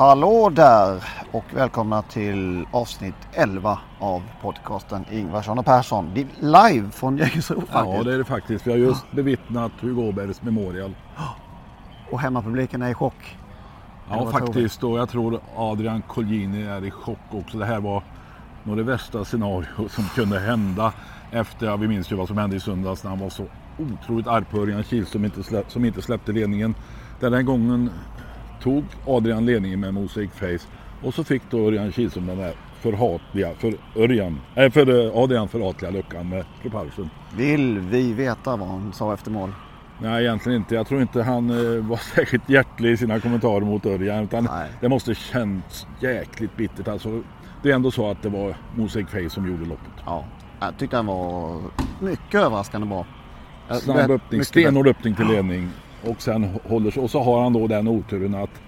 Hallå där och välkomna till avsnitt 11 av podcasten Ingvarsson och Persson. Det är live från Jägersro Ja, faktiskt. det är det faktiskt. Vi har just bevittnat Hugo Åbergs Memorial. Och hemmapubliken är i chock. Ja, faktiskt. Och jag tror Adrian Colgjini är i chock också. Det här var nog det värsta scenario som kunde hända efter, ja, vi minns ju vad som hände i söndags när han var så otroligt arg på Örjan Kihlström som inte, släpp, som inte släppte ledningen. Den här gången tog Adrian ledningen med Mosaic Face och så fick då Örjan Kihlström den där förhatliga, för Örjan, äh, för eh, Adrian förhatliga luckan med propulsion. Vill vi veta vad han sa efter mål? Nej, egentligen inte. Jag tror inte han eh, var särskilt hjärtlig i sina kommentarer mot Örjan. Utan Nej. det måste känts jäkligt bittert. Alltså, det är ändå så att det var Mosaic Face som gjorde loppet. Ja, jag tyckte han var mycket överraskande bra. Snabb öppning, stenhård öppning till ledning. Och sen håller och så har han då den oturen att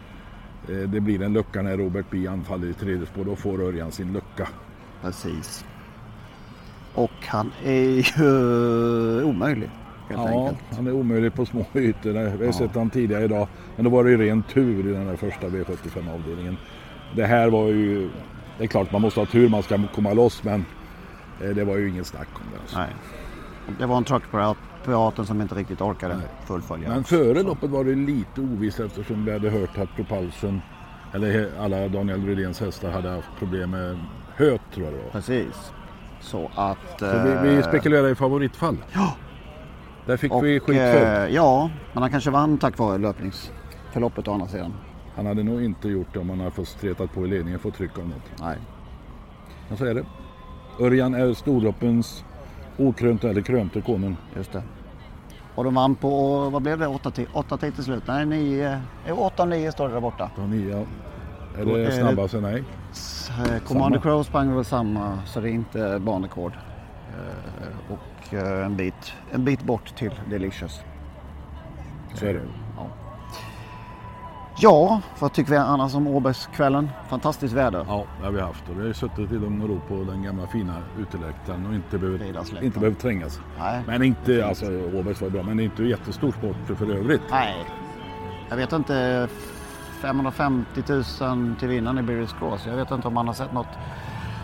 eh, det blir en lucka när Robert B anfaller i tredje spår. Då får Örjan sin lucka. Precis. Och han är ju omöjlig helt Ja, enkelt. han är omöjlig på små ytor. Vi har sett han tidigare idag. Men då var det ju ren tur i den här första V75-avdelningen. Det här var ju... Det är klart man måste ha tur, man ska komma loss men eh, det var ju ingen snack om det. Alltså. Nej. Det var en truckpiraten som inte riktigt orkade fullfölja. Men före loppet var det lite ovisst eftersom vi hade hört att Propulsion, eller alla Daniel Rydéns hästar hade haft problem med höt tror jag det var. Precis. Så att... Så vi, vi eh, spekulerar i favoritfall. Ja. Där fick och, vi skit för. eh, Ja, men han kanske vann tack vare löpningsförloppet å andra sidan. Han hade nog inte gjort det om han hade fått stretat på i ledningen för tryck av något. Nej. Men så är det. Örjan är storloppens okrönte eller krönte konung. Just det. Och de vann på, vad blev det, 8 10 till slut? Nej, 9, 8 och 9 står det där borta. Då nia. Är Då är det snabbast? Nej. S- eh, Commander Crow sprang väl samma, så det är inte banrekord. Eh, Och eh, en bit, en bit bort till Delicious. Så är det. Ja. Ja, vad tycker vi annars om Åbergskvällen? Fantastiskt väder. Ja, det har vi haft. Och vi har ju suttit i lugn och ro på den gamla fina uteläktaren och inte behövt, inte behövt trängas. Nej. Men inte, alltså Åbergs var bra, men det är inte jättestor sport för, övrigt. Nej, jag vet inte. 550 000 till vinnaren i Birris Cross. Jag vet inte om man har sett något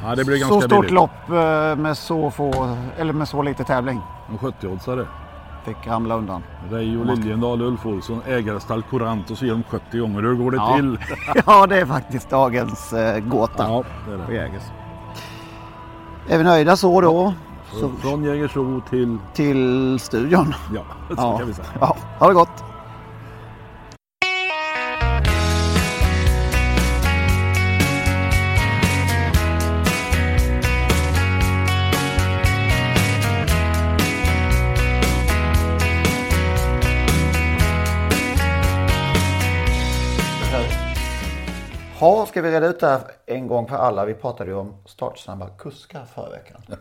Ja, det blir så stort billigt. lopp eh, med så få, eller med så lite tävling. En 70-oddsare. Fick ramla undan. Reijo Liljendahl, Ulf Olsson, ägarstall Courant och så ger de 70 gånger. Hur går det Ja. till? ja, det är faktiskt dagens eh, gåta Ja, det är på det. Jägers. Är vi nöjda så då? Så Från Jägersro till, till studion. ja, så Ja, kan vi säga. ja ha det gott. Ha, ska vi reda ut det här en gång för alla? Vi pratade ju om startsnabba kuskar förra veckan.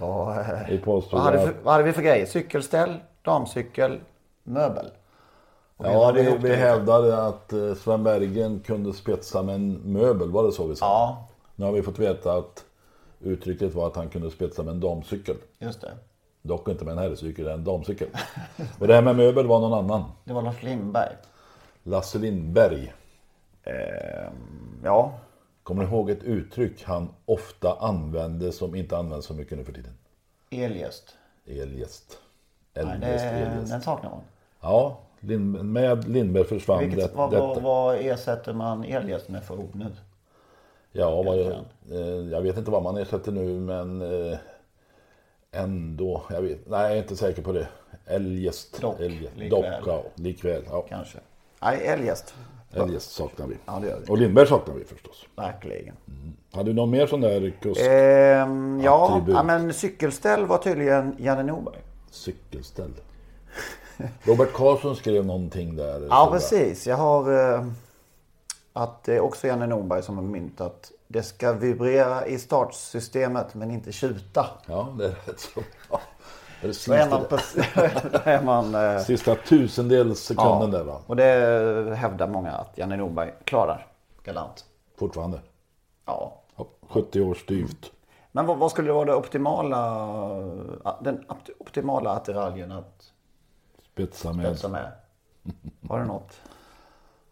Vad, eh, Vi vad, hade, för, vad hade vi för grejer? Cykelställ, damcykel, möbel. Och Ja, vi det. hävdade att eh, Sven Bergen kunde spetsa med en möbel, var det så vi sa? Ja, Nu har vi fått veta att uttrycket var att han kunde spetsa med en damcykel. just det. Dock inte med en herrcykel, en damcykel. Och det här med möbel var någon annan. Det var Lars Lindberg. Lasse Lindberg. Ehm, ja, Kommer ni ihåg ett uttryck han ofta använde som inte används så mycket nu för tiden? Eljest. Eljest, eljest. den saknar man. Ja, Lind, med Lindberg försvann Vilket, det, vad, detta. vad, vad ersätter man elgäst med för ord nu? Ja, vad jag, eh, jag vet inte vad man ersätter nu men eh, ändå. Jag vet, nej, jag är inte säker på det. Eljest. Dock, eljest. likväl. Dock, ja, likväl. Ja. Kanske. Nej, älgäst. Eljest saknar vi. Ja, det gör vi. Och Lindberg saknar vi förstås. Verkligen. Hade du någon mer sån där kusk? Ehm, ja, ja, men cykelställ var tydligen Janne Norberg. Cykelställ. Robert Karlsson skrev någonting där. Ja, precis. Jag har eh, att det är också Janne Norberg som har myntat. Det ska vibrera i startsystemet men inte tjuta. Ja, det är rätt så bra. Det Då är man, på, är man eh, sista tusendels sekunden där va? Och det hävdar många att Janne Norberg klarar galant. Fortfarande. Ja. Ja, 70 år styvt. Men vad, vad skulle vara det optimala, den optimala attiraljen att Spetsa med. spetsa med? Har du något?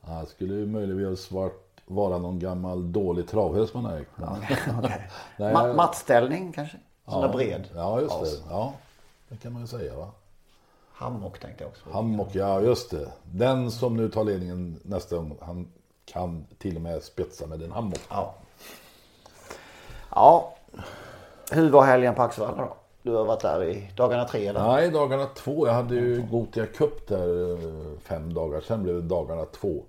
Ja, det skulle ju möjligtvis varit, vara någon gammal dålig travhäst man ägt. Men- Okay. Nej, Ma- jag- mattställning kanske? Sån där bred? Ja, just det. Ja, det kan man ju säga va. Hammock tänkte jag också. Hammock, ja just det. Den som nu tar ledningen nästa gång, han kan till och med spetsa med en hammock. Ja. Ja. Hur var helgen på Axevalla då? Du har varit där i dagarna tre eller? Nej, dagarna två. Jag hade ju Gotia Cup där eh, fem dagar. Sen blev det dagarna två.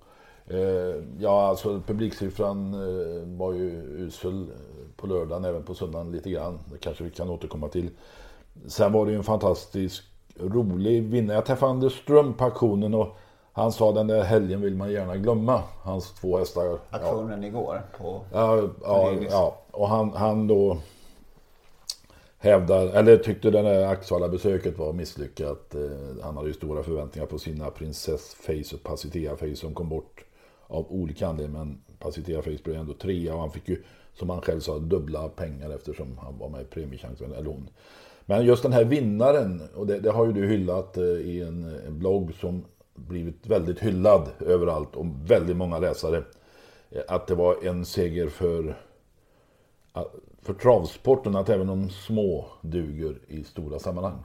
Eh, Ja, alltså publiksiffran eh, var ju usel på lördagen, även på söndagen lite grann. Det kanske vi kan återkomma till. Sen var det ju en fantastisk rolig vinnare. Jag träffade Anders Ström på auktionen och han sa den där helgen vill man gärna glömma. Hans två hästar. Ja, Aktionen igår på... Ja, ja, ja. och han, han då hävdar, eller tyckte det där Axvalla-besöket var misslyckat. Eh, han hade ju stora förväntningar på sina Princess Face och Pacitea Face som kom bort av olika anledningar. Men Pacitea Face blev ändå trea och han fick ju, som han själv sa, dubbla pengar eftersom han var med i Premiechansen, eller hon. Men just den här vinnaren, och det, det har ju du hyllat eh, i en, en blogg som blivit väldigt hyllad överallt och väldigt många läsare. Eh, att det var en seger för eh, för travsporten att även de små duger i stora sammanhang.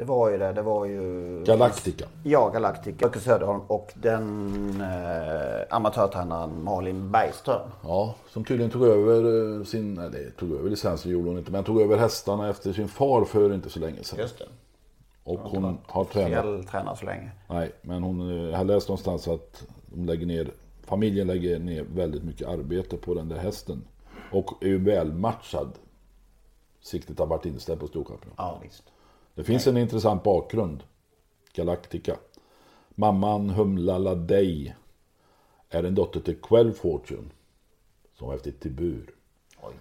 Det var ju det. Det var ju... Galactica. Ja, Galactic. Marcus Söderholm och den eh, amatörtränaren Malin Bergström. Ja, som tydligen tog över eh, sin, eller tog över licensen gjorde hon inte, men tog över hästarna efter sin far för inte så länge sedan. Just det. Och hon har tränat. Fjälltränare så länge. Nej, men hon, eh, jag har läst någonstans att de lägger ner, familjen lägger ner väldigt mycket arbete på den där hästen. Och är ju väl matchad. Siktet har varit inställt på Storchampionat. Ja, visst. Det finns en intressant bakgrund. Galactica. Mamman Humla Ladej är en dotter till Quell Fortune. Som var efter Tibur. Oj.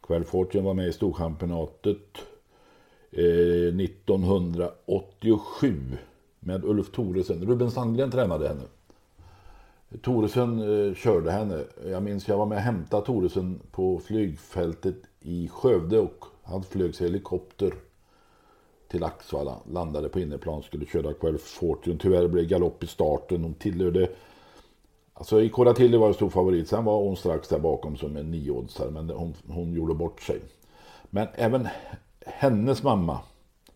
Quell Fortune var med i Storchampionatet eh, 1987 med Ulf Thoresen. Ruben Sandgren tränade henne. Thoresen eh, körde henne. Jag minns jag var med och hämtade Thoresen på flygfältet i Skövde och han flögs helikopter till Axvalla, landade på innerplan, skulle köra Quell Fortune. Tyvärr blev galopp i starten. Hon tillhörde... Alltså i Coratilli var det stor favorit. Sen var hon strax där bakom som en niooddsare, men hon, hon gjorde bort sig. Men även hennes mamma.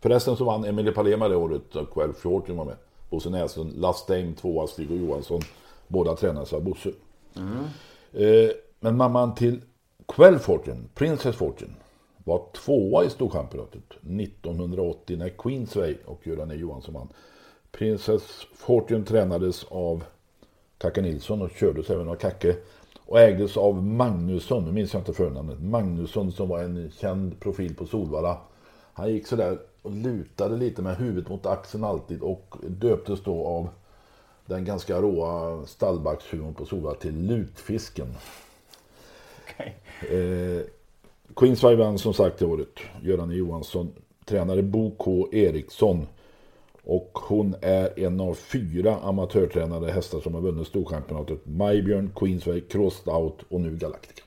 Förresten så vann Emilie Palema det året och Quell Fortune var med. Bosse Näslund, Last Dame, tvåa, Stig och Johansson. Båda tränades av Bosse. Eh, men mamman till Quell Fortune, Princess Fortune, var tvåa i Storchampionatet 1980 när Queensway och Göran E. Johansson vann. Princess Fortune tränades av Kacke Nilsson och kördes även av Kacke. Och ägdes av Magnusson, nu minns jag inte förnamnet, Magnusson som var en känd profil på Solvalla. Han gick sådär och lutade lite med huvudet mot axeln alltid och döptes då av den ganska råa stallbackshumorn på Solvalla till Lutfisken. Okej. Eh, Queensway vann som sagt i året. Göran. Johansson. Tränare Bo K. Eriksson. Och hon är en av fyra amatörtränade hästar som har vunnit Storchampionatet. Majbjörn, Queensway, Crossed Out och nu Galactica.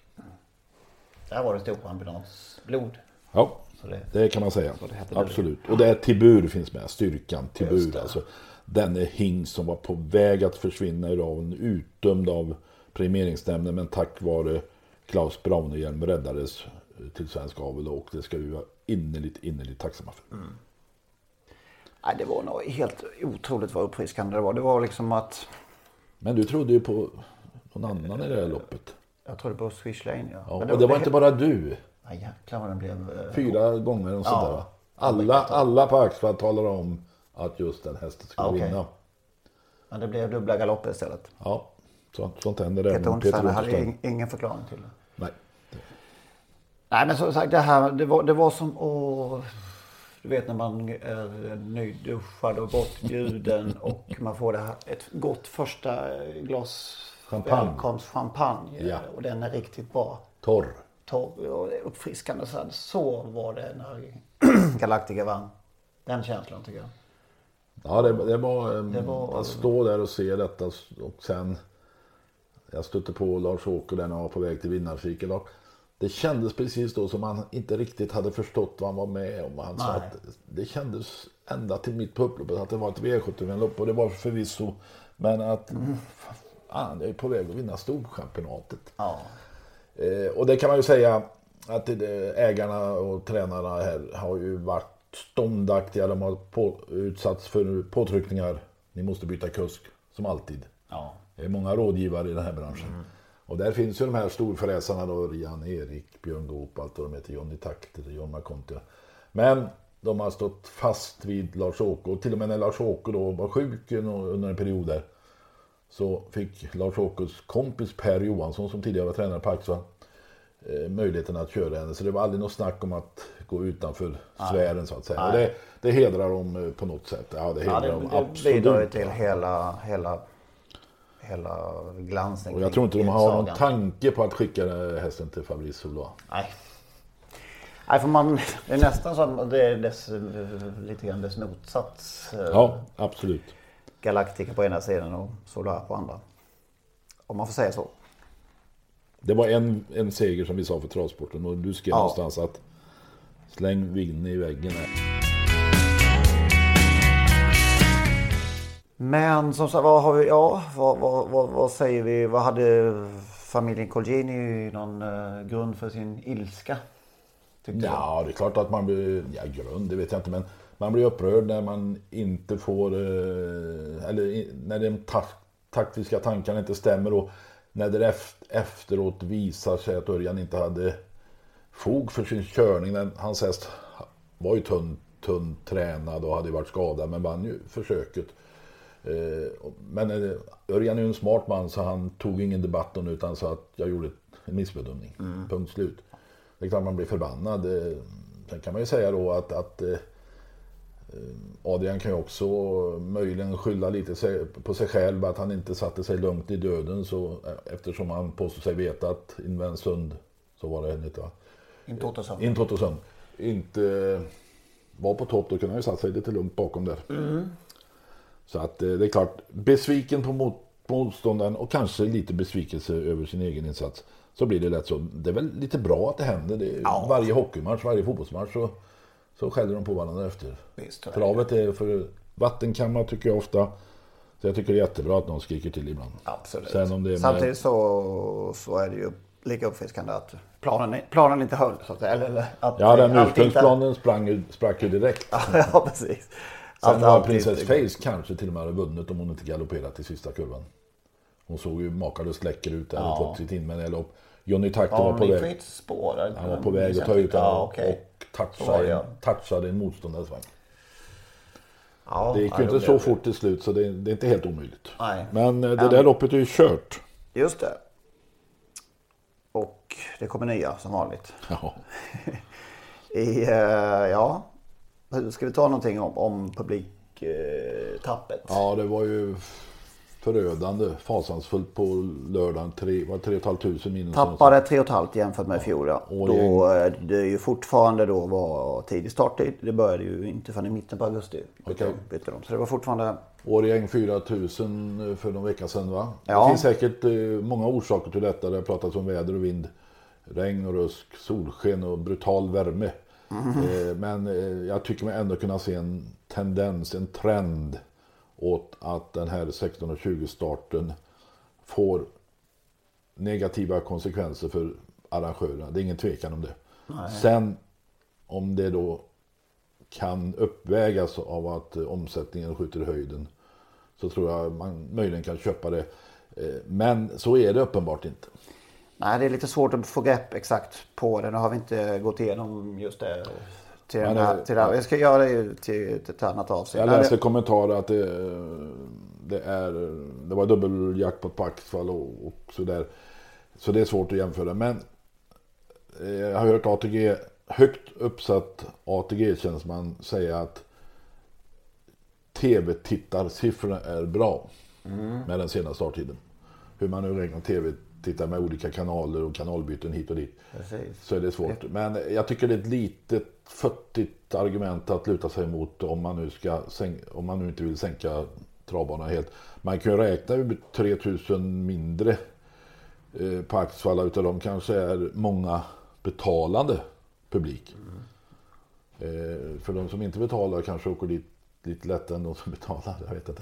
Där var det storchampionatsblod. Ja, det- det kan man säga. Absolut. Och det är Tibur finns med. Styrkan Tibur. Alltså, denne hingst som var på väg att försvinna ur raven. Utdömd av premieringsnämnden. Men tack vare Klaus Braunehjelm räddades till svensk avel. Och det ska vi vara innerligt, innerligt tacksamma för. Mm. Nej, det var nog helt otroligt vad uppfriskande det var. Det var liksom att... Men du trodde ju på någon annan i det här loppet. Jag trodde på Swish Lane ja. Ja, Men och det var inte bara du. Nej jäklar vad den blev... eh, Fyra gånger och Ja. sådär. va? Alla, alla på Axfall talar om att just den hästen Ja, okej. vinna. Men det blev dubbla galopper istället. Ja, sånt, sånt händer Peter Untersteiner hade ingen förklaring till det. Nej. Men som sagt det här, det var, det var som att... Du vet när man är nyduschad och bortbjuden och man får det här, ett gott första glas Champagne. välkomstchampagne. Ja. Och den är riktigt bra. Torr. Torr och uppfriskande. Så, här. så var det när Galactica vann. Den känslan tycker jag. Ja, det, det, var, Det var- att stå där och se detta och sen jag stötte på Lars-Åke där när han var på väg till vinnarcirkeln. Det kändes precis då som han inte riktigt hade förstått vad han var med om. Han sa att det kändes ända till mitt på upploppet att det var ett V75-lopp och det var förvisso. Men att fan, jag är på väg att vinna storchampionatet. Ja. Eh, och det kan man ju säga att det, ägarna och tränarna här har ju varit ståndaktiga. De har på, utsatts för påtryckningar. Ni måste byta kusk, som alltid. Ja. Det är många rådgivare i den här branschen. Och där finns ju de här storfräsarna då, Örjan, Erik, Björn Goop, allt vad de heter, Johnny Takter, John McConty. Men de har stått fast vid Lars-Åke och till och med när Lars-Åke då var sjuk under en period där så fick Lars-Åkes kompis Per Johansson som tidigare var tränare på Axva eh, möjligheten att köra henne. Så det var aldrig något snack om att gå utanför sfären så att säga. Det, det hedrar dem eh, på något sätt. Ja, det Ja, hedrar det, dem det absolut. bidrar ju till hela, hela, hela glansen Och jag tror inte de har någon sagan. tanke på att skicka hästen till Fabrice Soulois. Nej. Nej, för man, det är nästan som det är dess, lite grann dess motsats. eh, Ja, absolut. Galactica på ena sidan och Solar på andra. Om man får säga så. Det var en, en seger som vi sa för travsporten och du skrev Ja. någonstans att släng Vinny i väggen här. Men som sagt, vad har vi, ja, vad, vad, vad, vad säger vi? Vad hade familjen Colgjini någon eh, grund för sin ilska? Tyckte Ja, det är klart att man blir, ja grund, det vet jag inte, men man blir upprörd när man inte får, eh, eller när de ta- taktiska tankarna inte stämmer och när det efteråt visar sig att Örjan inte hade fog för sin körning. Den, hans häst var ju tunn, tunn tränad och hade varit skadad men vann ju försöket. Eh, Men eh, Örjan är ju en smart man så han tog ingen debatt om utan sa att jag gjorde en missbedömning. Punkt slut. Det är klart man blir förbannad. Eh, Sen kan man ju säga då att, att Adrian kan ju också möjligen skylla lite på sig själv att han inte satte sig lugnt i döden så, eftersom han påstår sig veta att Invensund, så var det inte va? In Totosson. In Tottosund inte var på topp, då kunde han ju satt sig lite lugnt bakom där. Så att eh, det är klart, besviken på mot, motståndaren och kanske lite besvikelse över sin egen insats. Så blir det lätt så. Det är väl lite bra att det händer. Det är, Varje hockeymatch, varje fotbollsmatch så, så skäller de på varandra efter. Visst, Travet är för vattenkammar tycker jag ofta. Så jag tycker det är jättebra att någon skriker till ibland. Absolut. Sen om det är med- Samtidigt så, så är det ju lika uppfriskande att planen, planen inte höll. Så att, eller, att Ja, den allt inte- ursprungsplanen sprang, sprack ju direkt. ja, precis. Sen Att var Princess Face kanske till och med hade vunnit om hon inte galopperat i sista kurvan. Hon såg ju makalöst läcker ut där och Ja. fått sitt inmäle lopp. Johnny Takter Ja, var på väg. ett spår. Han var på väg att ta ut henne ja, okej. och touchade, ja. touchade en motståndares vagn. Ja, Det gick ju inte så det- fort till slut så det, det är inte helt omöjligt. Nej. Men eh, det där loppet är ju kört. Just det. Och det kommer nya som vanligt. Ja. I, eh, ja, ska vi ta någonting om, om publiktappet? ja, det var ju förödande, fasansfullt på lördagen. Tre, var 3 500 minus. Tappade 3,5 jämfört med fjol. Ja. Och Då eh, det är ju fortfarande då var tidig starttid. Det började ju inte förrän i mitten på augusti. De, bytte de. Så det var fortfarande... Årgäng 4000 för någon vecka sedan va? Ja. Det finns säkert eh, många orsaker till detta. Det har pratats om väder och vind. Regn och rusk, solsken och brutal värme. Eh, Men eh, jag tycker mig ändå kunna se en tendens, en trend åt att den här 16.20 starten får negativa konsekvenser för arrangörerna. Det är ingen tvekan om det. Sen om det då kan uppvägas av att eh, omsättningen skjuter i höjden så tror jag man möjligen kan köpa det. Men så är det uppenbart inte. Nej, det är lite svårt att få grepp exakt på det. Nu har vi inte gått igenom just det. Till den här, till det här. Jag ska göra det till, till ett annat avsnitt. Jag läste kommentarer att det, det, är, det var dubbeljackpot på Axfall och, och sådär. Så det är svårt att jämföra. Men eh, jag har hört ATG högt uppsatt ATG-tjänsteman säga att tv-tittarsiffrorna är bra med den senaste starttiden. Hur man nu räknar tv-tittare med olika kanaler och kanalbyten hit och dit. Precis. Så är det svårt. Men jag tycker det är ett litet futtigt argument att luta sig mot om man nu, ska om man nu inte vill sänka travbanan helt. Man kan ju räkna med 3000 mindre eh, på Axevalla utav dem kanske är många betalande publik. Eh, för de som inte betalar kanske åker dit lite lättare än de som betalar. Jag vet inte.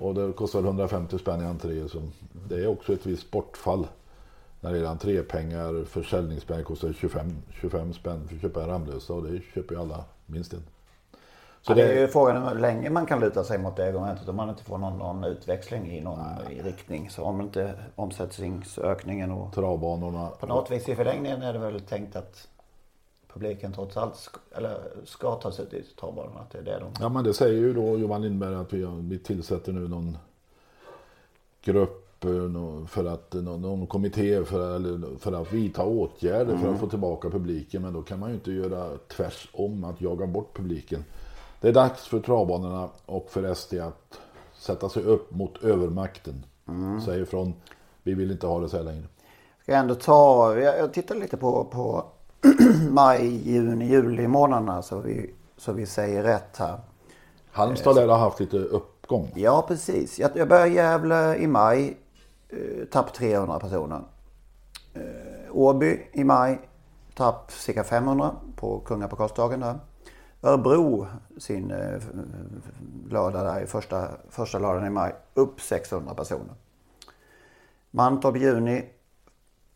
Och det kostar 150 spänn i entré. Så det är också ett visst bortfall. När det är entrépengar, försäljningspengar kostar 25, 25 spänn för att köpa en Ramlösa och det köper ju alla minst en. Så det är ju frågan hur länge man kan luta sig mot det argumentet om man inte får någon, någon utväxling i någon i riktning. Så om inte omsättningsökningen och Travbanorna. på något vis i förlängningen är det väl tänkt att publiken trots allt ska, eller ska ta sig i travbanorna. Att det är det de... Ja men det säger ju då Johan Lindberg att vi, vi tillsätter nu någon grupp eh, för att, någon, någon kommitté för, eller för att vidta åtgärder för att få tillbaka publiken. Men då kan man ju inte göra tvärs om att jaga bort publiken. Det är dags för travbanorna och för SD att sätta sig upp mot övermakten. Säger från, vi vill inte ha det så här längre. Ska jag ändå ta, jag, jag tittar lite på, på maj, juni, juli månaderna så vi, så vi säger rätt här. Halmstad lär ha haft lite uppgång. Ja, precis. Jag, jag börjar i Gävle i maj. Eh, tapp 300 personer. Eh, Åby i maj. Tapp cirka 500 på Kungapokalsdagen där. Örebro sin eh, lördag där första, första lördagen i maj. Upp 600 personer. Mantorp i juni.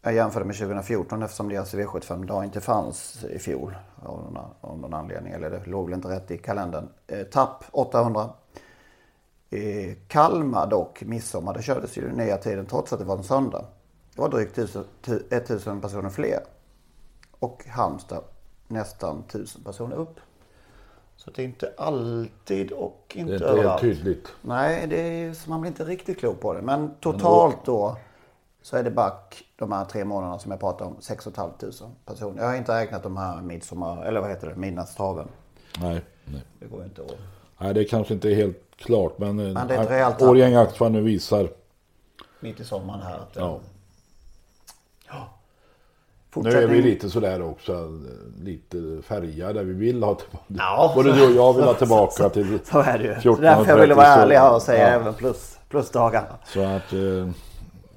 Jag jämförde med 2014 eftersom deras V75-dag inte fanns i fjol. Av någon, av någon anledning. Eller det låg väl inte rätt i kalendern. Eh, tapp 800. Eh, Kalmar dock, midsommar, det kördes ju nya tiden trots att det var en söndag. Det var drygt 1000 tu- 1000 personer fler. Och Halmstad nästan 1000 personer upp. Så det är inte alltid och Det inte, är inte helt överallt. tydligt. Nej, det är, så man blir inte riktigt klok på det. Men totalt då så är det back de här tre månaderna som jag pratade om 6 500 personer. Jag har inte räknat de här midsommar, eller vad heter det, midnattstraven. Nej, nej. Det går inte att... Nej, det kanske inte är helt klart. Men, Men det är. Årgäng Aktiva nu visar. Mitt i sommaren här. Att, Ja. Nu är vi lite sådär också. Lite färgade. Vi vill ha tillbaka. Ja. Både du och jag vill ha tillbaka till Så är det ju. 14 Så därför jag ville vara 30, så- ärlig här och säga ja. även plus, plusdagarna. Så att eh,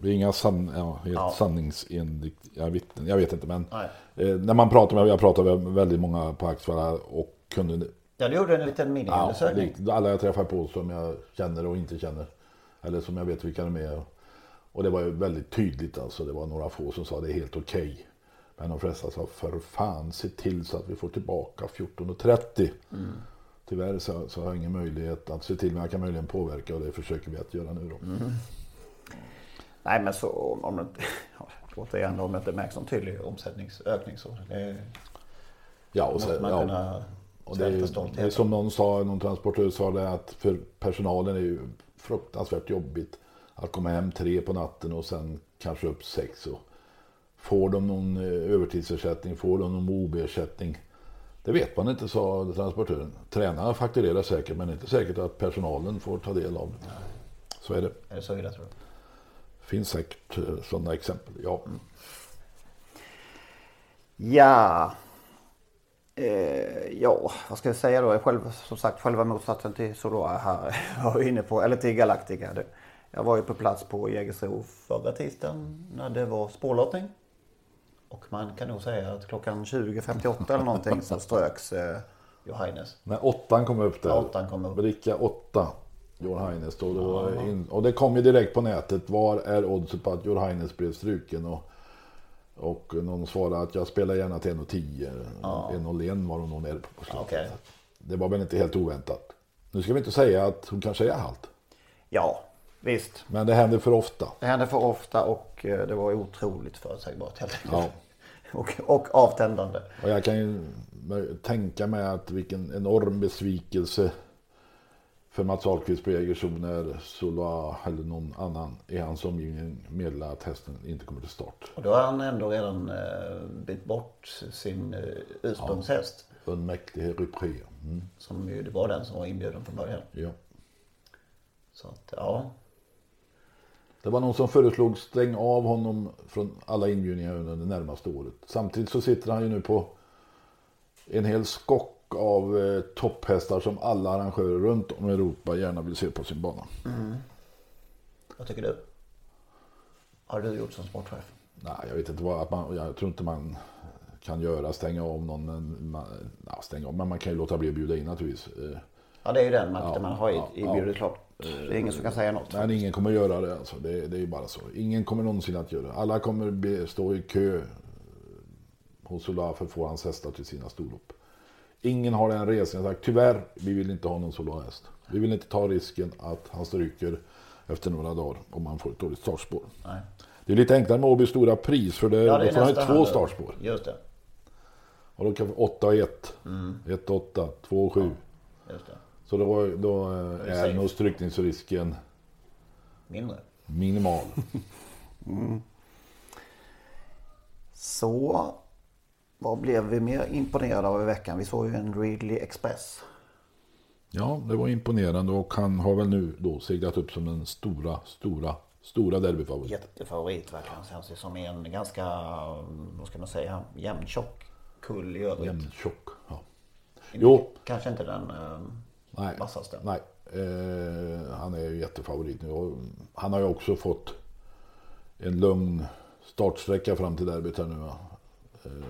vi är inga san, ja, helt Ja. sanningsenligt jag vet, jag vet inte men eh, när man pratar med, jag pratar med väldigt många på Axevalla och kunde Ja, du gjorde en liten ja, miniundersökning. likt alla jag träffar på som jag känner och inte känner. Eller som jag vet vilka de är. Och det var ju väldigt tydligt alltså. Det var några få som sa det är helt okej. Men de flesta sa för fan se till så att vi får tillbaka 14.30. Mm. Tyvärr så, så har jag ingen möjlighet att se till men jag kan möjligen påverka och det försöker vi att göra nu då. Mm. Nej, men så om- om det Återigen, om det inte märks någon tydlig omsättningsökning så det Ja, och måste så, man ja. kunna Och det, är, det är som någon sa, någon transportör sa det att för personalen är ju fruktansvärt jobbigt att komma hem tre på natten och sen kanske upp sex. Och får de någon eh, övertidsersättning, får de någon OB-ersättning? Det vet man inte, sa transportören. Tränarna fakturerar säkert, men det är inte säkert att personalen får ta del av det. Så är det. Är det så illa tror du? Finns säkert eh, sådana exempel. Ja. Ja. Eh, ja, vad ska jag säga då? Jag själv, som sagt, själva motsatsen till Soloa här var inne på, eller till Galactica. Det- Jag var ju på plats på Jägersro förra tisdagen när det var spårlottning. Och man kan nog säga att klockan 20.58 eller någonting så ströks eh, Johannes. När åttan kom upp där. Ja, åttan kom upp. Bricka åtta. Jor Heines då. Det var in, och det kom ju direkt på nätet. Var är oddset på att Jor Heines blev struken? Och, och någon svarade att jag spelar gärna till 1,10. Ja. 1,01 var hon nog nere på på slutet. Okej. Det var väl inte helt oväntat. Nu ska vi inte säga att hon kanske är halt. Ja, visst. Men det händer för ofta. Det hände för ofta och eh, det var otroligt förutsägbart helt enkelt. Ja. Och, och avtändande. Och jag kan ju tänka mig att vilken enorm besvikelse för Mats Ahlqvist på Jägersro när Soloa eller någon annan i hans omgivning meddelar att hästen inte kommer till start. Och då har han ändå redan eh, bytt bort sin eh, ursprungshäst. Unmäktige Rypré. Mm. Som ju det var den som var inbjuden från början. Ja. Så att ja. Det var någon som föreslog stäng av honom från alla inbjudningar under det närmaste året. Samtidigt så sitter han ju nu på en hel skock av eh, topphästar som alla arrangörer runt om i Europa gärna vill se på sin bana. Vad tycker du? Har du gjort som sportchef? Nej, jag vet inte vad, att man, jag tror inte man kan göra, stänga av någon, man, ja, stänga av, men man kan ju låta bli att bjuda in naturligtvis. Eh, Ja det är ju den makten Ja, man har i, ja, i ja. bjudet klart. Det är ingen som kan säga något. Men ingen kommer göra det alltså. Det, det är ju bara så. Ingen kommer någonsin att göra det. Alla kommer be, stå i kö eh, hos Solar för att få hans hästar till sina storlopp. Ingen har den resan sagt tyvärr, vi vill inte ha någon Solar-häst. Vi vill inte ta risken att han stryker efter några dagar om man får ett dåligt startspår. Nej. Det är lite enklare med Åby stora pris för det, Ja, det då är får han ju två startspår. Just det. Och då kan 8 och 1. Mm. 1 8, 2 och 7. Just det. Så då, då eh, är är nog strykningsrisken Mindre. minimal. Så vad blev vi mer imponerade av i veckan? Vi såg ju en Ridley Express. Ja, det var imponerande och han har väl nu då seglat upp som den stora, stora, stora derbyfavorit. Jättefavorit verkligen. Känns det som en ganska, vad ska man säga, jämntjock kull i övrigt. Jämn tjock. Ja. Jo, Kanske inte den eh, nej. vassaste. nej. Eh, han är ju jättefavorit nu. Han har ju också fått en lugn startsträcka fram till derbyt här nu. Eh,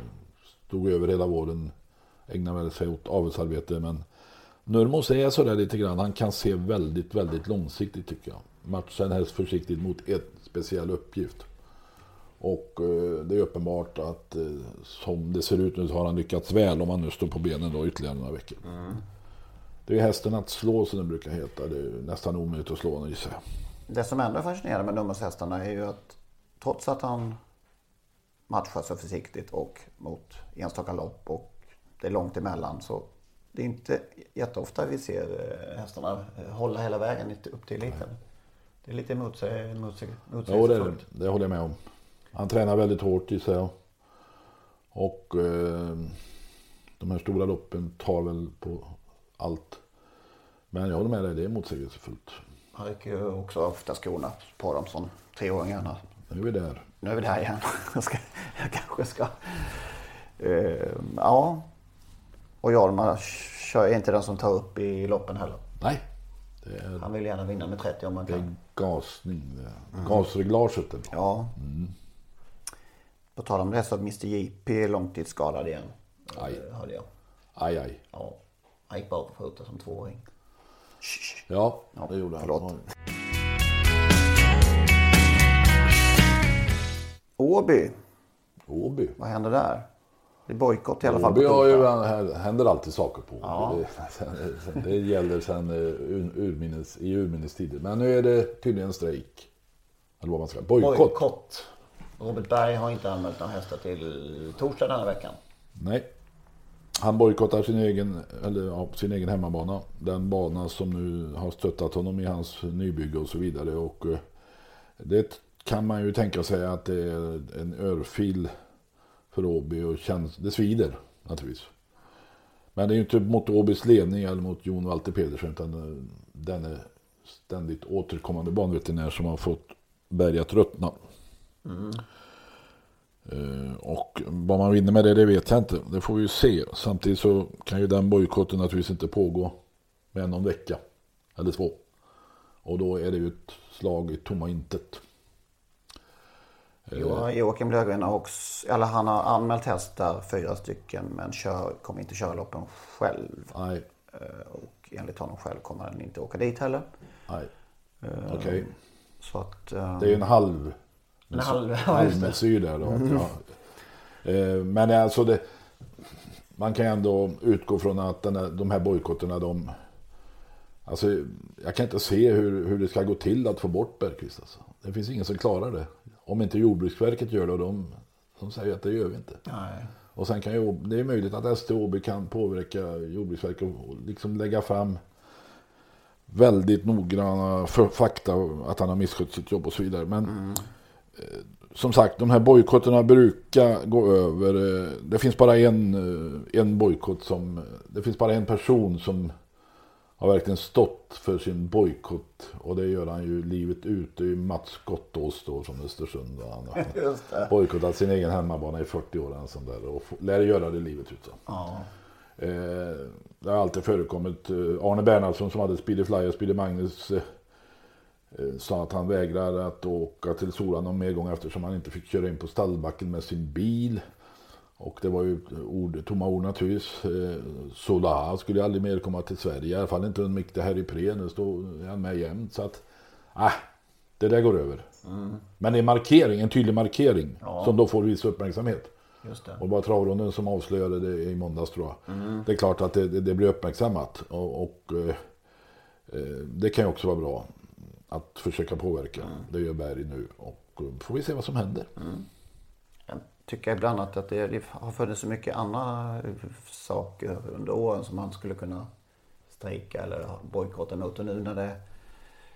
stod över hela våren. Ägnade väl sig åt avelsarbete. Men Nurmos är sådär lite grann. Han kan se väldigt, väldigt långsiktigt tycker jag. Matchen helst försiktigt mot en speciell uppgift. Och eh, det är uppenbart att eh, som det ser ut nu så har han lyckats väl om han nu står på benen då ytterligare några veckor. Det är hästen att slå som den brukar heta. Det är nästan omöjligt att slå honom gissar jag. Det som ändå är fascinerande med nummershästarna är ju att trots att han matchar så försiktigt och mot enstaka lopp och det är långt emellan så det är inte jätteofta vi ser eh, hästarna eh, hålla hela vägen upp till eliten. Det är lite motsäg, motsäg, Jo, det, är det. motsägelsefullt. det håller jag med om. Han tränar väldigt hårt gissar jag. Och eh, de här stora loppen tar väl på allt. Men jag håller med dig, det är motsägelsefullt. Han rycker ju också ofta skorna på dem som treåringarna. Nu är vi där. Nu är vi där igen. Jag, ska, jag kanske ska... Eh, ja. Och Hjalmar kör är inte den som tar upp i loppen heller. Nej, är, Han vill gärna vinna med 30 om man det är kan. gasning. Det är Gasreglaget. bra. Ja. På tal om det så är Mr JP är långtidsskadad igen. Aj. Eh, Hörde jag. Aj, aj. Ja. Han gick bara på fötter som tvååring. Ja, det gjorde han. förlåt. Åby. Åby. Vad händer där? Det är bojkott i alla fall. Åby har ju, händer alltid saker på. Ja. Det, det gäller sen eh, ur, urminnes, i urminnes tider. Men nu är det tydligen strejk. Eller vad man ska Bojkott. Bojkott. Robert Berg har inte anmält några hästar till torsdag den här veckan. Nej. Han bojkottar sin egen, eller, ja, sin egen hemmabana. Den bana som nu har stöttat honom i hans nybygge och så vidare. Och eh, det kan man ju tänka sig att det är en örfil för Åby och känns, det svider naturligtvis. Men det är ju inte mot Åbys ledning eller mot Jon Walter Pedersen utan eh, den är ständigt återkommande banveterinär som har fått Berg att ruttna. Eh, Och vad man vinner med det, det vet jag inte. Det får vi ju se. Samtidigt så kan ju den bojkotten naturligtvis inte pågå med någon vecka. Eller två. Och då är det ju ett slag i tomma intet. Jo, Joakim Löfgren har också, eller han har anmält hästar, fyra stycken, men kör, kommer inte köra loppen själv. Nej, Eh, Och enligt honom själv kommer han inte åka dit heller. nej. Okej. Så att... eh, Det är ju en halv... En halv- ja, halvmesyr där då. Ja. Eh, Men alltså det... Man kan ändå utgå från att den här, de här bojkotterna de... Alltså jag kan inte se hur, hur det ska gå till att få bort Bergqvist alltså. Det finns ingen som klarar det. Om inte Jordbruksverket gör det och de, de säger att det gör vi inte. Nej. Och sen kan ju, det är möjligt att STOB kan påverka Jordbruksverket och liksom lägga fram väldigt noggranna fakta att han har misskött sitt jobb och så vidare. Men eh, som sagt, de här bojkotterna brukar gå över. Eh, Det finns bara en, eh, en bojkott som... Det finns bara en person som har verkligen stått för sin bojkott. Och det gör han ju livet ut. Det är ju Mats Gottås då från Östersund. Han har bojkottat sin egen hemmabana i 40 år. En sån där, och lär göra det livet ut. Så. Ja. Eh, det har alltid förekommit. Eh, Arne Bernhardsson som hade Speedy Fly och Speedy Magnus eh, eh, sa att han vägrar att åka till Sola någon mer gång eftersom han inte fick köra in på stallbacken med sin bil. Och det var ju ord, tomma ord naturligtvis. Eh, Sola skulle ju aldrig mer komma till Sverige. I alla fall inte under Mick Harry Pre. Nu står han med jämt. Så att, äh, det där går över. Men det är markering, en tydlig markering som då får viss uppmärksamhet. Just det. Och det var travronden som avslöjade det i måndags tror jag. Det är klart att det, det, det blir uppmärksammat. Och, och eh, eh, det kan ju också vara bra att försöka påverka. Det gör Berg nu. Och eh, får vi se vad som händer. Jag tycker ibland att, att det, har funnits så mycket andra saker under åren som man skulle kunna strejka eller bojkotta mot. Och nu när det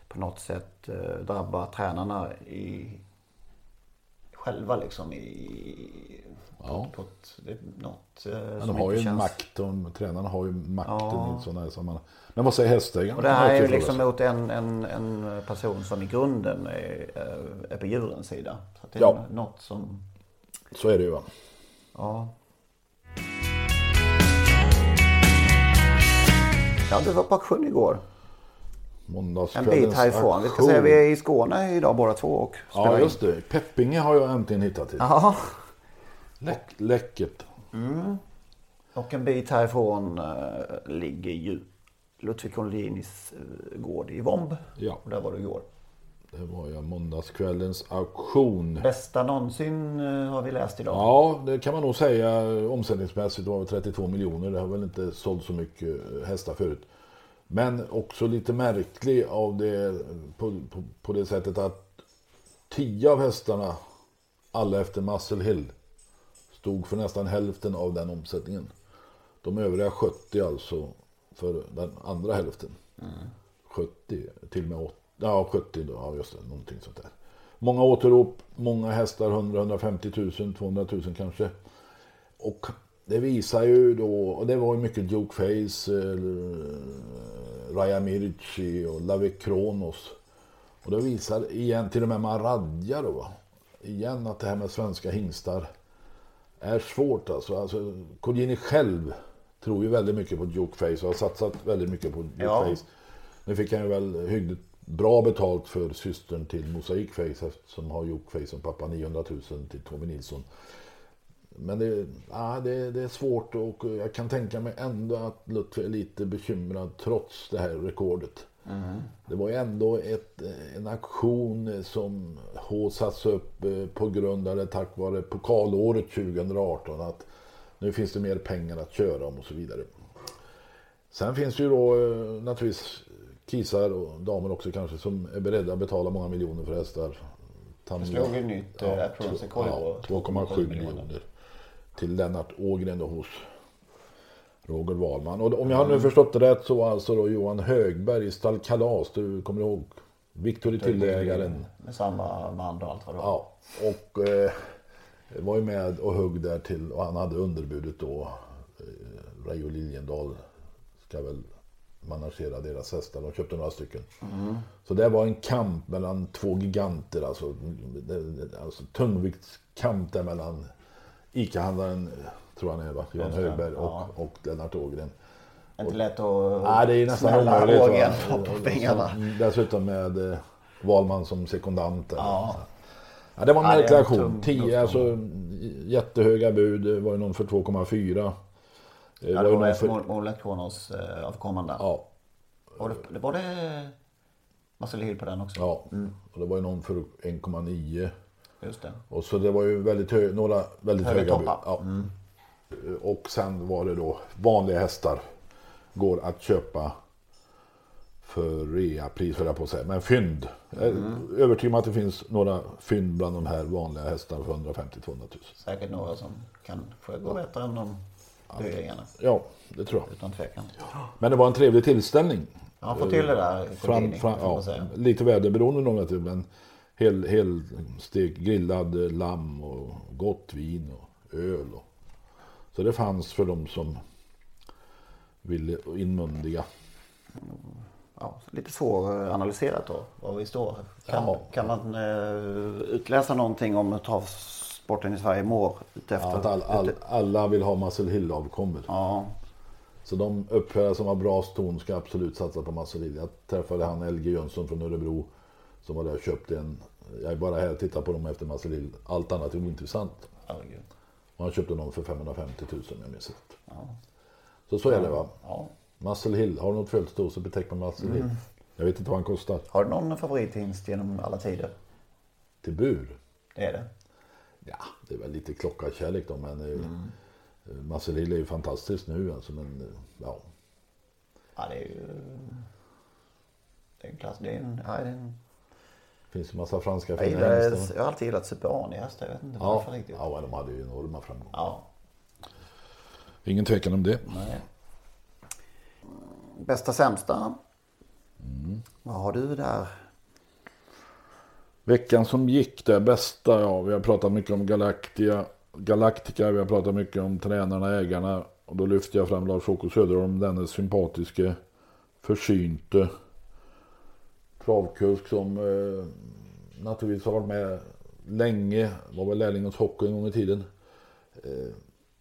på något sätt eh, drabbar tränarna i själva liksom i... Ja. På ett, det något eh, Men de har ju känns... makt. De, tränarna har ju makten Ja. i sådana här sammanhang. Men vad säger hästägarna? Och det här är ju liksom mot en, en, en person som i grunden är, är på djurens sida. Så det är Ja. något som... Så är det ju va. Ja. Ja, du var på auktion igår. En bit härifrån. Vi ska säga vi är i Skåne idag båda två och Ja just det. Peppinge har jag äntligen hittat till. Ja. Läck, läckert. Och en bit härifrån eh, ligger ju Ludvig Collins uh, gård i Vomb. Ja. Och där var du igår. Det var ju måndagskvällens auktion. Bästa någonsin eh, har vi läst idag. Ja, det kan man nog säga omsättningsmässigt var det 32 miljoner. Det har väl inte sålt så mycket hästar förut. Men också lite märklig av det på, på, på det sättet att 10 av hästarna, alla efter Muscle Hill, stod för nästan hälften av den omsättningen. De övriga 70 alltså för den andra hälften. 70, till och med 80, ja 70 då, ja just det, någonting sånt där. Många återrop, många hästar, 100-150 000, 200 000 kanske. Och det visar ju då, och det var ju mycket Duke Face, eh, Raja Mirci och Lavik Kronos. Och det visar igen, till och med Maradja då, igen att det här med svenska hingstar är svårt alltså. alltså Colgjini själv tror ju väldigt mycket på Duke Face och har satsat väldigt mycket på Duke Ja. Face. Nu fick han ju väl hyggligt bra betalt för systern till Mosaic Face som har Duke Face som pappa 900 000 till Tommy Nilsson. Men det, ja, det, det är svårt och jag kan tänka mig ändå att Lutfi är lite bekymrad trots det här rekordet. Det var ju ändå ett, en aktion som håsats upp eh, på grund av det tack vare pokalåret 2018 att nu finns det mer pengar att köra om och så vidare. Sen finns det ju då eh, naturligtvis kisar och damer också kanske som är beredda att betala många miljoner för hästar. Tam- slog ju nytt, eh, Appearance rekord ja, på 2,7 miljoner till Lennart Ågren då hos Roger Wahlman. Och om jag har nu förstått det rätt så alltså då Johan Högberg i Stall Kalas, du kommer ihåg Victor Tillägaren. Med samma band och allt vad det var. Ja, och eh, var ju med och högg där till och han hade underbudet då. Eh, Reijo Liljendahl ska väl managera deras hästar. De köpte några stycken. Så det var en kamp mellan två giganter. Alltså, det- det- alltså tungviktskamp där mellan ICA-handlaren, tror han är va? Johan det, Högberg och, ja. och Lennart Ågren. Inte lätt att Nej, det är nästan omöjligt. va? på pengarna. Som- Dessutom med eh, Wahlman som sekundant. Ja. Ja, det var en det märklig aktion. tung 10, alltså jättehöga bud. Det var ju någon för 2,4. Det Ja, var det ju var för... mål, målet Kronos eh, avkommande. Ja, Var det, det var det Marcel Hill på den också? ja. Och det var ju någon för 1,9. Just det. Och så det var ju väldigt hö... några väldigt Höga höga bud. toppar. Ja. Och sen var det då vanliga hästar. Går att köpa för reapris höll jag på att säga. Men fynd. Jag är övertygad att det finns några fynd bland de här vanliga hästarna för 150-200 000. Säkert några som kanske går bättre än de högingarna. Ja, det tror jag. Utan tvekan. Men det var en trevlig tillställning. Han får till det där. Fram, fram, ja, lite väderberoende nog du, men hel, hel stek grillad lamm och gott vin och öl. Och, så det fanns för de som ville inmundiga. Ja, lite svåranalyserat då, var vi står. Kan, ja. kan man uh, utläsa någonting om travsporten i Sverige mår efter? Ja, att all, all, alla vill ha Muscle Hill-avkommor. Ja. Så de uppförare som har bra ston ska absolut satsa på Muscle Hill. Jag träffade han LG Jönsson från Örebro som var där och köpte en. Jag är bara här och tittar på dem efter Muscle Hill. Allt annat är ointressant. Herregud. Och han köpte någon för 550 000 om jag minns rätt. Ja. Så så är det va? Ja. Muscle Hill. Har du något födelsedag så betecknar man Muscle Hill. Mm. Jag vet inte vad han kostar. Har du någon favorithingst genom alla tider? Till bur? Det är det? Ja, det är väl lite klockarkärlek då men eh, mm. Muscle Hill är ju fantastiskt nu alltså men eh, ja. Ja det är ju... Det är en klass. Det är en... Ja, det är en... finns ju massa franska fina hästar. Jag har alltid gillat Super hästar. Jag vet inte ja. varför riktigt. Ja, de hade ju enorma framgångar. Ja. Ingen tvekan om det. Nej. Bästa sämsta. Mm. Vad har du där? Veckan som gick det bästa, ja vi har pratat mycket om Galactia, Galactica, vi har pratat mycket om tränarna, ägarna. Och då lyfter jag fram Lars-Åke Söderholm, denne sympatiske, försynte travkusk som eh, naturligtvis har varit med länge. Var väl lärling hos hockey en gång i tiden. Eh,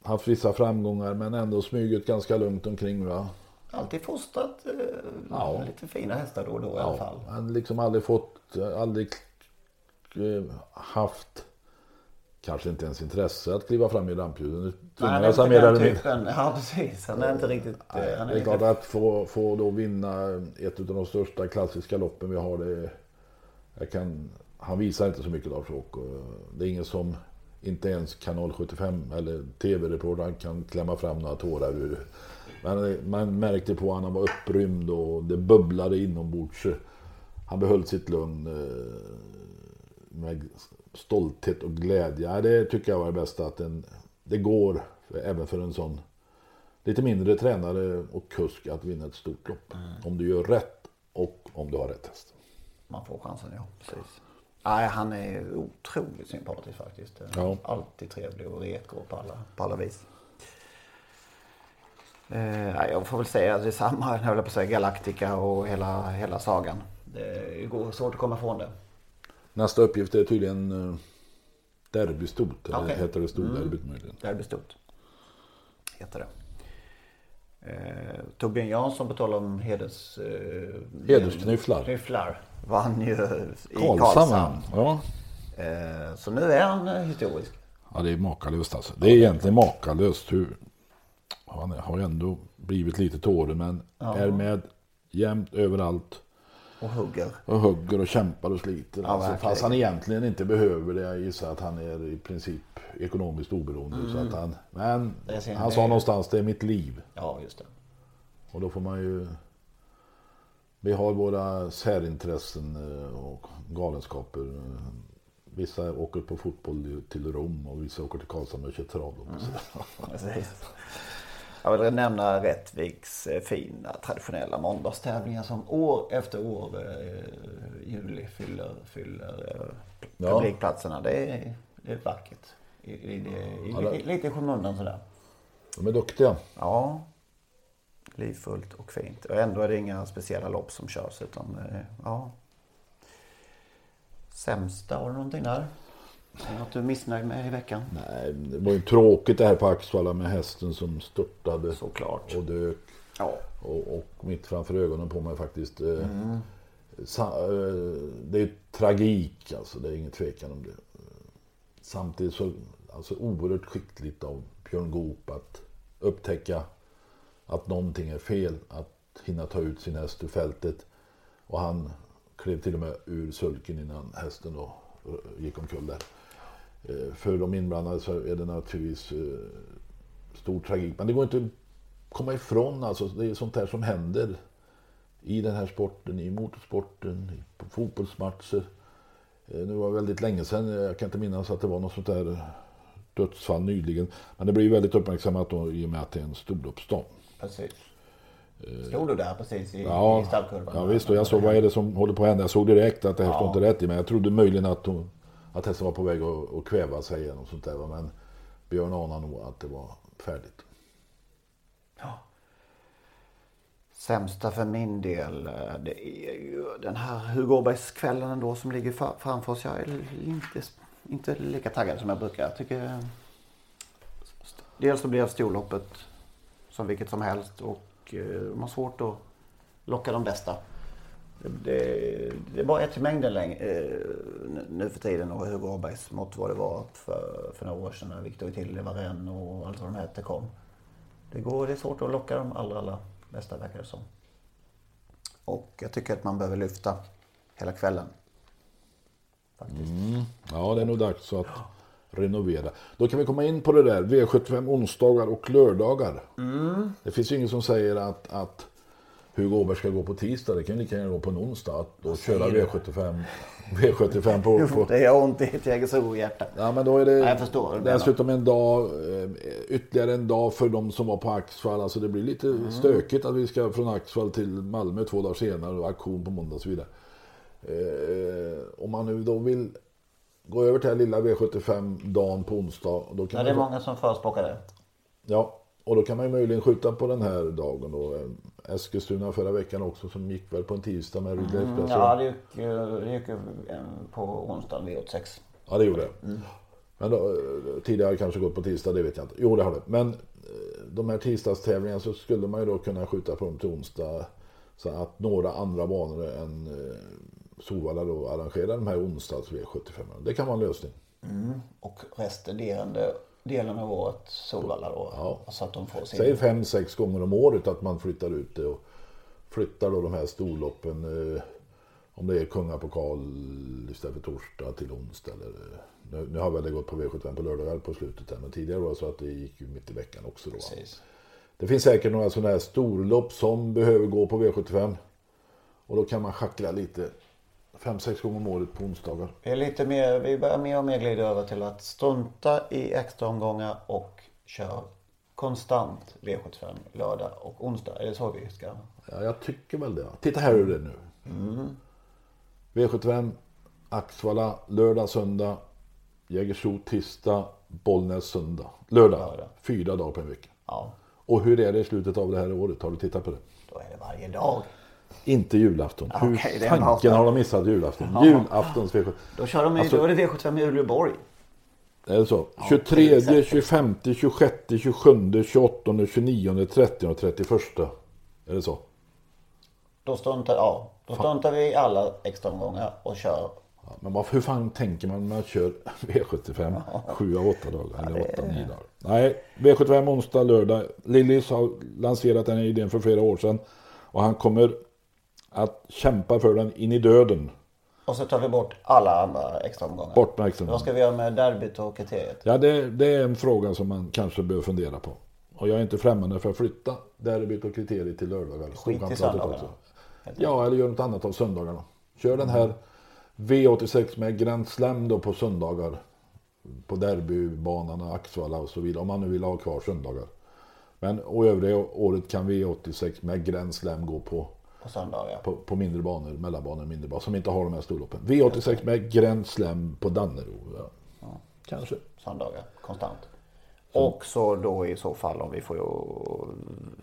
haft vissa framgångar men ändå smugit ganska lugnt omkring. Va? Alltid fostrat eh, ja. lite fina hästar då och då ja. i alla fall. Han liksom aldrig fått, aldrig eh, haft kanske inte ens intresse att kliva fram i rampljusen. Nej, han är inte den typen. Ja, precis. Han är inte riktigt... Nej, han är det är klart att få, få då vinna ett av de största klassiska loppen vi har. Det, jag kan, han visar inte så mycket Lars-Åke. Det är ingen som inte ens kanal 75 eller tv-reportern kan klämma fram några tårar ur. Men man märkte på att han var upprymd och det bubblade inombords. Han behöll sitt lugn eh, med stolthet och glädje. Det tycker jag var det bästa. Att den, det går även för en sån lite mindre tränare och kusk att vinna ett stort lopp. Mm. Om du gör rätt och om du har rätt häst. Man får chansen, ja. Precis. Nej, han är otroligt sympatisk faktiskt. Ja. Alltid trevlig och retro på alla, på alla vis. Eh, jag får väl säga detsamma, jag höll på att säga Galactica och hela, hela sagan. Det går svårt att komma ifrån det. Nästa uppgift är tydligen uh, derbystot. Eller okay. heter det storderbyt mm. möjligen? Derbystot. Heter det. Eh, Torbjörn Jansson på tal om heders... Eh, Hedersknyfflar. Knyfflar. Vann ju i Karlshamn. Ja. Eh, så nu är han eh, historisk. Ja det är makalöst alltså. Det är egentligen makalöst hur... Han har ju ändå blivit lite tårig men ja. är med jämt överallt. Och hugger. Och hugger och kämpar och sliter. Ja, alltså, fast han egentligen inte behöver det. Jag gissar att han är i princip ekonomiskt oberoende. Mm. Så att han, men han sa någonstans det är mitt liv. Ja, just det. Och då får man ju... Vi har våra särintressen eh, och galenskaper. Vissa åker på fotboll till Rom och vissa åker till Karlshamn och kör trav. Mm. Jag vill nämna Rättviks eh, fina traditionella måndagstävlingar som år efter år eh, juli fyller, fyller eh, ja. publikplatserna. Det är, det är vackert. I, i, i, ja, det... Lite i skymundan sådär. De är duktiga. Ja. Livfullt och fint. Och ändå är det inga speciella lopp som körs utan eh, ja. Sämsta, har du någonting där? Något du är missnöjd med i veckan? Nej, det var ju tråkigt det här på Axvalla med hästen som störtade Såklart. och dök. Ja. Och, och mitt framför ögonen på mig faktiskt. Eh, mm. det är tragik alltså, det är ingen tvekan om det. Samtidigt så alltså oerhört skickligt av Björn Goop att upptäcka att någonting är fel. Att hinna ta ut sin häst ur fältet. Och han klev till och med ur sulken innan hästen då gick omkull där. Eh, för de inblandade så är det naturligtvis eh, stor tragik. Men det går inte att komma ifrån alltså. Det är sånt här som händer i den här sporten, i motorsporten, på fotbollsmatcher. Eh, nu var det väldigt länge sedan, jag kan inte minnas att det var något sånt där dödsfall nyligen. Men det blir väldigt uppmärksammat då, i och med att det är en storloppsdag. Precis. Stod du där precis i, Ja, i stallkurvan? ja visst. Och jag såg vad är det som håller på att hända. Jag såg direkt att det här Ja. står inte rätt i. Men jag trodde möjligen att, hon, att hästen var på väg att, att kväva sig igenom sånt där. Men Björn anade nog att det var färdigt. Ja. Sämsta för min del, eh, det är ju den här Hugo Åbergskvällen ändå som ligger framför oss. Jag är inte, inte lika taggad som jag brukar. Jag tycker eh, dels så blev storloppet som vilket som helst och man de har svårt att locka de bästa. Det, det är bara ett i mängden läng- eh, nu för tiden och Hugo Åbergs mot vad det var för, för några år sedan när Victor Tilde, Varenne och allt vad de hette kom. Det, går, det är svårt att locka de allra, allra bästa verkar det som. Och jag tycker att man behöver lyfta hela kvällen. Faktiskt. Ja, det är nog dags att renovera. Då kan vi komma in på det där. V75 onsdagar och lördagar. Det finns ju ingen som säger att, att Hugo Åberg ska gå på tisdag. Det kan lika gärna gå på en onsdag. Att då köra V75, V75 på, på... Det gör ont i ett Jägersro-hjärta. Ja, men då är det Ja, jag förstår dessutom en dag, eh, ytterligare en dag för de som var på Axvall. Alltså det blir lite Mm. stökigt att vi ska från Axvall till Malmö två dagar senare och aktion på måndag och så vidare. Eh, om man nu då vill gå över till den lilla V75-dagen på onsdag. Då kan Ja, det är man, många som förespråkar det. ja, och då kan man ju möjligen skjuta på den här dagen då. Eskilstuna förra veckan också som gick väl på en tisdag med Ridley. Mm, Ja, det gick, det gick eh, på onsdagen V86. Ja, det gjorde det. Men då, eh, tidigare kanske gått på tisdag, det vet jag inte. Jo, det har det. Men eh, de här tisdagstävlingarna så skulle man ju då kunna skjuta på dem till onsdag. Så att några andra banor än Solvalla då arrangerar de här onsdags V75. Det kan vara en lösning. Och resterande delen av året Solvalla då. Ja. Så att de får sin... Säg fem, sex gånger om året att man flyttar ut det och flyttar då de här storloppen. Eh, om det är kungapokal istället för torsdag till onsdag. Eller, nu, nu har väl det gått på V75 på lördagar på slutet här, men tidigare var det så att det gick ju mitt i veckan också. Då. Precis. Det finns säkert några sådana här storlopp som behöver gå på V75. Och då kan man schackra lite. Fem, sex gånger om året på onsdagar. Vi, är lite mer, vi börjar mer och mer glida över till att strunta i extra omgångar och köra konstant V75 lördag och onsdag. Är det så vi ska? Ja, jag tycker väl det. Titta här hur det är nu. V75, Axvalla, lördag, söndag. Jägersro tisdag, Bollnäs söndag. Lördag. Lördag. Fyra dagar på en vecka. Ja, Och hur är det i slutet av det här året? Har du tittat på det? då är det varje dag. Inte julafton. Hur en fanken har de missat julafton? Julaftons V75. Då kör de Alltså- då är det V75 i Uleåborg. Är det så? 23, 25, 26, 27, 28, 29, 30 och 31. Är det så? Då struntar, ja, då struntar vi i alla extra omgångar och kör. Ja, men vad, hur fan tänker man när man kör V75 7 av 8 dagar? Eller 8 9 dagar? Nej, V75 onsdag, lördag. Lillis har lanserat den här idén för flera år sedan. Och han kommer att kämpa för den in i döden. Och så tar vi bort alla andra extra omgångar. Bort med extra Vad ska vi göra med derbyt och kriteriet? Ja, det, det är en fråga som man kanske behöver fundera på. Och jag är inte främmande för att flytta derbyt och kriteriet till lördagar. Skit i söndagarna. Ja, eller gör något annat av söndagarna. Kör den här V86 med Grand Slam då på söndagar. På derbybanan, Axvalla och så vidare. Om man nu vill ha kvar söndagar. Men och övriga året kan V86 med Grand Slam gå på, På söndagar. på, på mindre banor, mellanbanor, mindre banor. Som inte har de här storloppen. V86 med Grand Slam på Dannero. Ja. Kanske. Söndagar, konstant. Och så då i så fall om vi får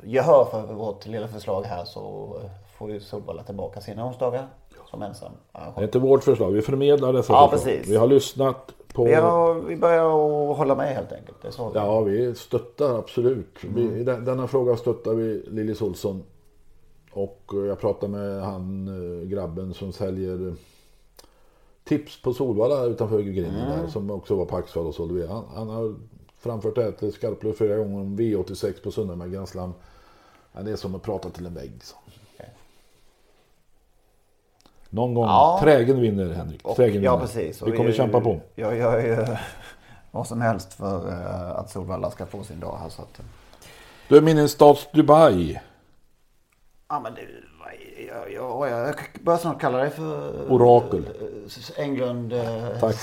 gehör för vårt lilla förslag här så får ju Solvalla tillbaka sina onsdagar som ensam Det är inte vårt förslag, vi förmedlar dessa Ja, förslag. precis. Vi har lyssnat på... Vi, har, vi börjar hålla med helt enkelt. Det är så Ja, vi stöttar absolut. Vi, I den- denna fråga stöttar vi Lillis Olsson. Och eh, jag pratade med han eh, grabben som säljer eh, tips på Solvalla utanför grinden där. Som också var på Axvall och sålde. Han, han har framfört det här till Skarplöv flera gånger om V86 på söndag med Grand Slam. Ja, det är som att prata till en vägg. Så. Okej. Någon gång. Ja. Trägen vinner Henrik. Och, Trägen ja, vinner. precis. Och Vi kommer kämpa på. Jag gör ju vad som helst för att Solvalla ska få sin dag här. Så att, Du är min stats Dubai. Ja men är- jag, jag, jag, jag börjar snart kalla dig för... Orakel. eh, Englund... eh, Tack.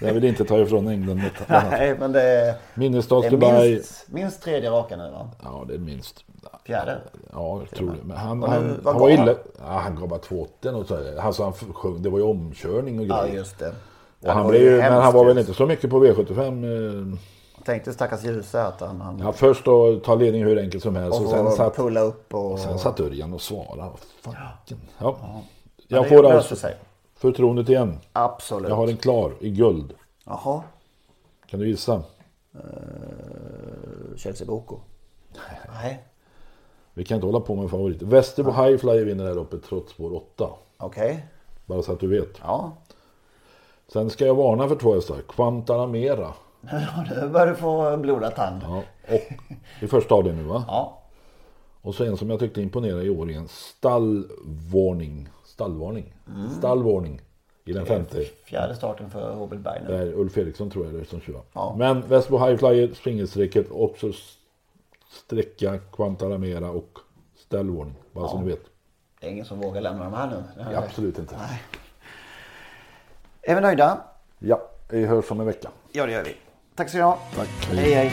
Jag vill inte ta ifrån England detta. Nej, men det är, det Minnesstads är Dubai. minst, minst tredje raka nu va? Ja, det är minst. Fjärde? Ja, jag tror det. Men han, han, han var han? illa. Ja, han gav bara 2,80 och så. Alltså han sjöng, det var ju omkörning och Ja, grejer. just det. och Ja, han det var blev, ju men han var väl inte så mycket på V75. eh. Tänkte stackars Ljusätaren. Han Ja, först då ta ledning hur enkelt som helst. och Och, sen satt, pulla upp och... sen satt Örjan och svarade. Ja. Men Jag det får alltså sig. förtroendet igen. Absolut. Jag har en klar i guld. Jaha. Kan du gissa? Chelsea Boko. Nej. Vi kan inte hålla på med favoriter. Västerbo Highflyer vinner här uppe trots spår 8. Okej. Bara så att du vet. Ja. Sen ska jag varna för två hästar. Quantaramera. Nu börjar du få blodad tand. Ja, och i första avdelningen nu va? Ja. Och så en som jag tyckte imponerade i år igen. Stallvarning. Stallvarning. Mm. Stallvarning. I den femte. Fjärde starten för Robert Berg nu. Där Ulf Eriksson tror jag det är som kör. Ja. Men Västerbo Highflyer, springelstrecket, också sträcka, Quantaramera och ställvarning. Bara så ni vet. Det är ingen som vågar lämna de här nu. Här- Absolut inte. Är vi nöjda? Ja, vi hörs om en vecka. Ja, det gör vi. Tack så du ha. Tack. Hej, hej.